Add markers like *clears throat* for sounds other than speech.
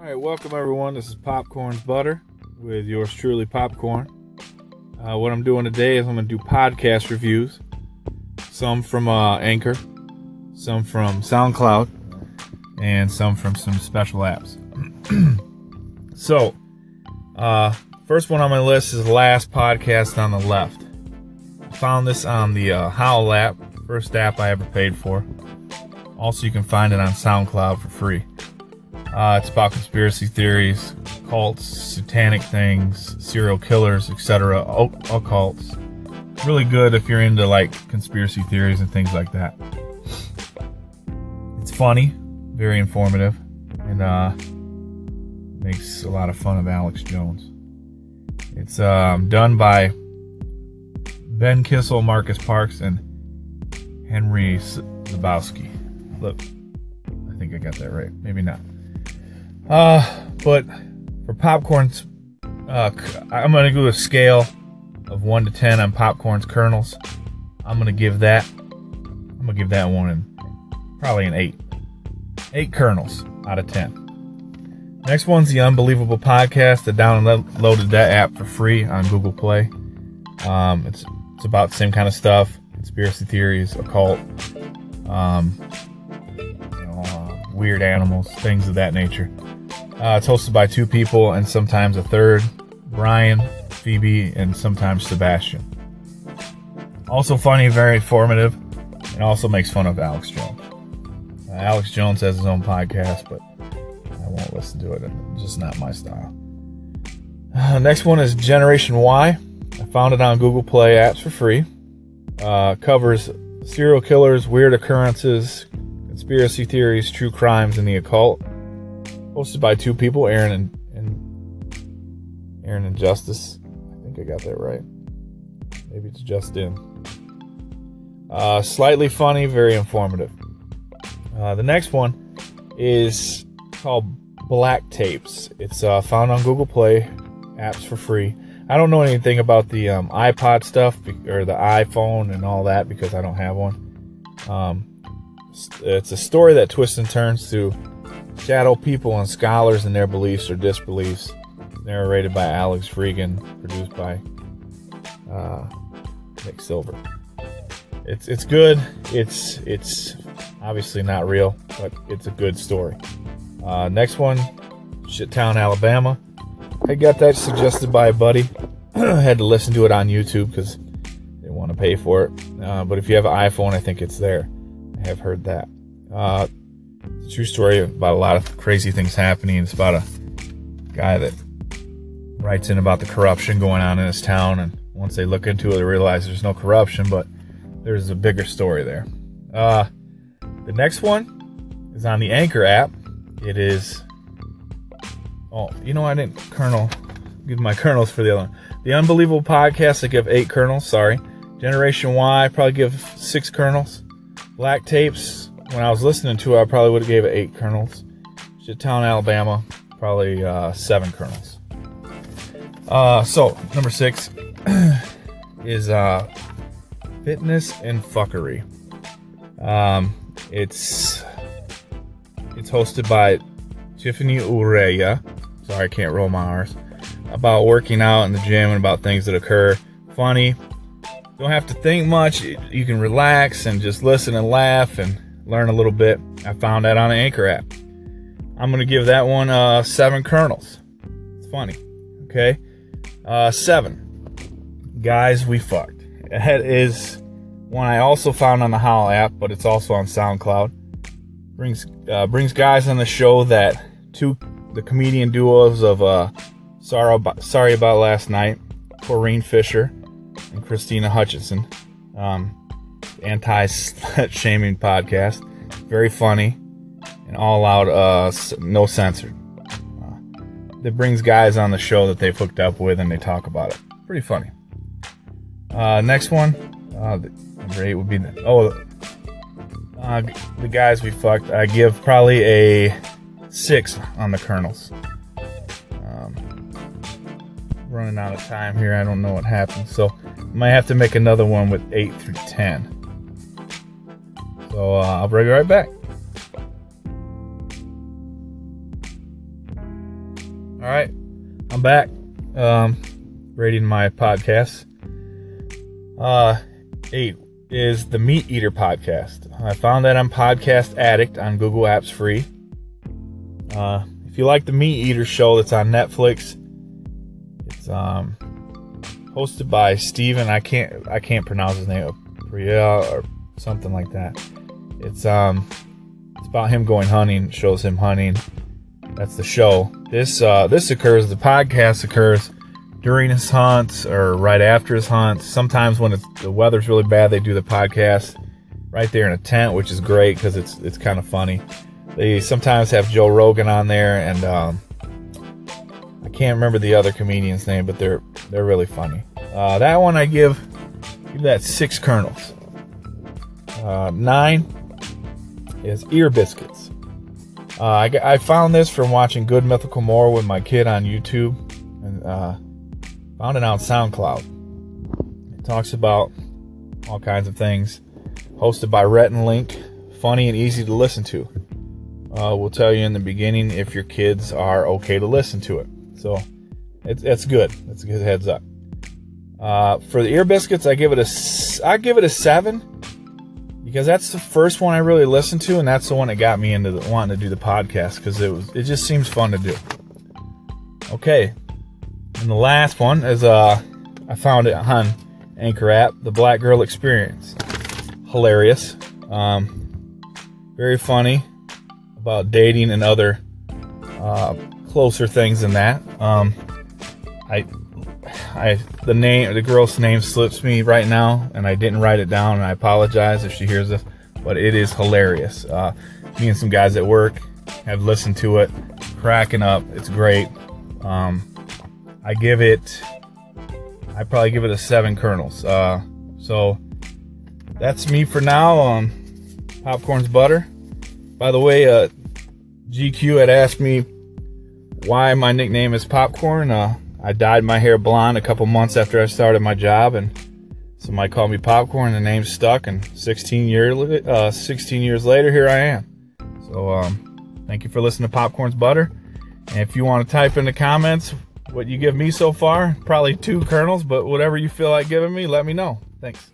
All right, welcome everyone. This is Popcorn's Butter with yours truly, Popcorn. Uh, what I'm doing today is I'm going to do podcast reviews. Some from uh, Anchor, some from SoundCloud, and some from some special apps. *clears throat* so, uh, first one on my list is last podcast on the left. Found this on the uh, Howl app, first app I ever paid for. Also, you can find it on SoundCloud for free. Uh, it's about conspiracy theories, cults, satanic things, serial killers, etc. Occults. Really good if you're into like conspiracy theories and things like that. It's funny, very informative, and uh, makes a lot of fun of Alex Jones. It's um, done by Ben Kissel, Marcus Parks, and Henry Zebrowski. Look, I think I got that right. Maybe not. Uh, but for popcorns, uh, I'm gonna do a scale of one to ten on popcorn's kernels. I'm gonna give that. I'm gonna give that one probably an eight. Eight kernels out of ten. Next one's the Unbelievable Podcast. I downloaded that app for free on Google Play. Um, it's it's about the same kind of stuff: conspiracy theories, occult, um, weird animals, things of that nature. Uh, it's hosted by two people and sometimes a third Brian, Phoebe, and sometimes Sebastian. Also funny, very informative, and also makes fun of Alex Jones. Uh, Alex Jones has his own podcast, but I won't listen to it. It's just not my style. Uh, next one is Generation Y. I found it on Google Play apps for free. Uh, covers serial killers, weird occurrences, conspiracy theories, true crimes, and the occult. Hosted by two people, Aaron and, and Aaron and Justice. I think I got that right. Maybe it's Justin. Uh, slightly funny, very informative. Uh, the next one is called Black Tapes. It's uh, found on Google Play, apps for free. I don't know anything about the um, iPod stuff or the iPhone and all that because I don't have one. Um, it's a story that twists and turns through Shadow People and Scholars and Their Beliefs or Disbeliefs, narrated by Alex Reagan, produced by uh, Nick Silver. It's it's good. It's it's obviously not real, but it's a good story. Uh, next one, Shittown, Alabama. I got that suggested by a buddy. *clears throat* I had to listen to it on YouTube because they want to pay for it. Uh, but if you have an iPhone, I think it's there. Have heard that. Uh, true story about a lot of crazy things happening. It's about a guy that writes in about the corruption going on in his town, and once they look into it, they realize there's no corruption, but there's a bigger story there. Uh, the next one is on the Anchor app. It is. Oh, you know I didn't kernel give my kernels for the other one. The Unbelievable Podcast, I give eight kernels. Sorry. Generation Y, probably give six kernels. Black Tapes, when I was listening to it, I probably would have gave it eight kernels. Shittown, Alabama, probably uh, seven kernels. Uh, so number six *clears throat* is uh, fitness and fuckery. Um, it's it's hosted by Tiffany Ureya. Sorry, I can't roll my R's. About working out in the gym and about things that occur. Funny. Don't have to think much. You can relax and just listen and laugh and learn a little bit. I found that on the Anchor app. I'm gonna give that one uh, seven kernels. It's funny. Okay, uh, seven. Guys, we fucked. That is one I also found on the Howl app, but it's also on SoundCloud. Brings uh, brings guys on the show that two the comedian duos of uh, sorry about, sorry about last night, Corinne Fisher and Krystyna Hutchinson. Um, anti shaming podcast. Very funny and all out, uh, no censored. Uh, that brings guys on the show that they've hooked up with and they talk about it. Pretty funny. Uh, next one, uh, number eight would be the, oh, uh, the guys we fucked. I give probably a six on the kernels. Um, running out of time here. I don't know what happened, so might have to make another one with eight through ten. So uh, I'll bring it right back. All right, I'm back. Um, rating my podcast. Uh, eight is the Meat Eater podcast. I found that on Podcast Addict on Google Apps free. Uh, if you like the Meat Eater show that's on Netflix, it's um hosted by Steven. I can't I can't pronounce his name, Priya or something like that. It's um it's about him going hunting. Shows him hunting. That's the show. This uh, this occurs. The podcast occurs during his hunts or right after his hunts. Sometimes when the weather's really bad, they do the podcast right there in a tent, which is great because it's it's kind of funny. They sometimes have Joe Rogan on there, and um, I can't remember the other comedian's name, but they're they're really funny. Uh, that one I give give that six kernels. Uh, nine is ear biscuits. Uh, I, I found this from watching Good Mythical More with my kid on YouTube, and uh, found it on SoundCloud. It talks about all kinds of things. Hosted by Rhett and Link, funny and easy to listen to. Uh, we'll tell you in the beginning if your kids are okay to listen to it. So it's it's good. It's a good heads up. Uh, for the ear biscuits, I give it a I give it a seven because that's the first one I really listened to, and that's the one that got me into the, wanting to do the podcast because it was it just seems fun to do. Okay, and the last one is uh I found it on Anchor app, the Black Girl Experience. Hilarious, um, very funny about dating and other uh, closer things than that. Um, I, I, the name, the girl's name slips me right now, and I didn't write it down, and I apologize if she hears this, but it is hilarious. Uh, me and some guys at work have listened to it, cracking up. It's great. Um, I give it, I probably give it a seven kernels. Uh, so that's me for now. Um, popcorn's butter. By the way, uh, GQ had asked me why my nickname is Popcorn. Uh, I dyed my hair blonde a couple months after I started my job, and somebody called me Popcorn. And the name stuck, and 16 years uh, 16 years later, here I am. So, um, thank you for listening to Popcorn's Butter. And if you want to type in the comments what you give me so far, probably two kernels, but whatever you feel like giving me, let me know. Thanks.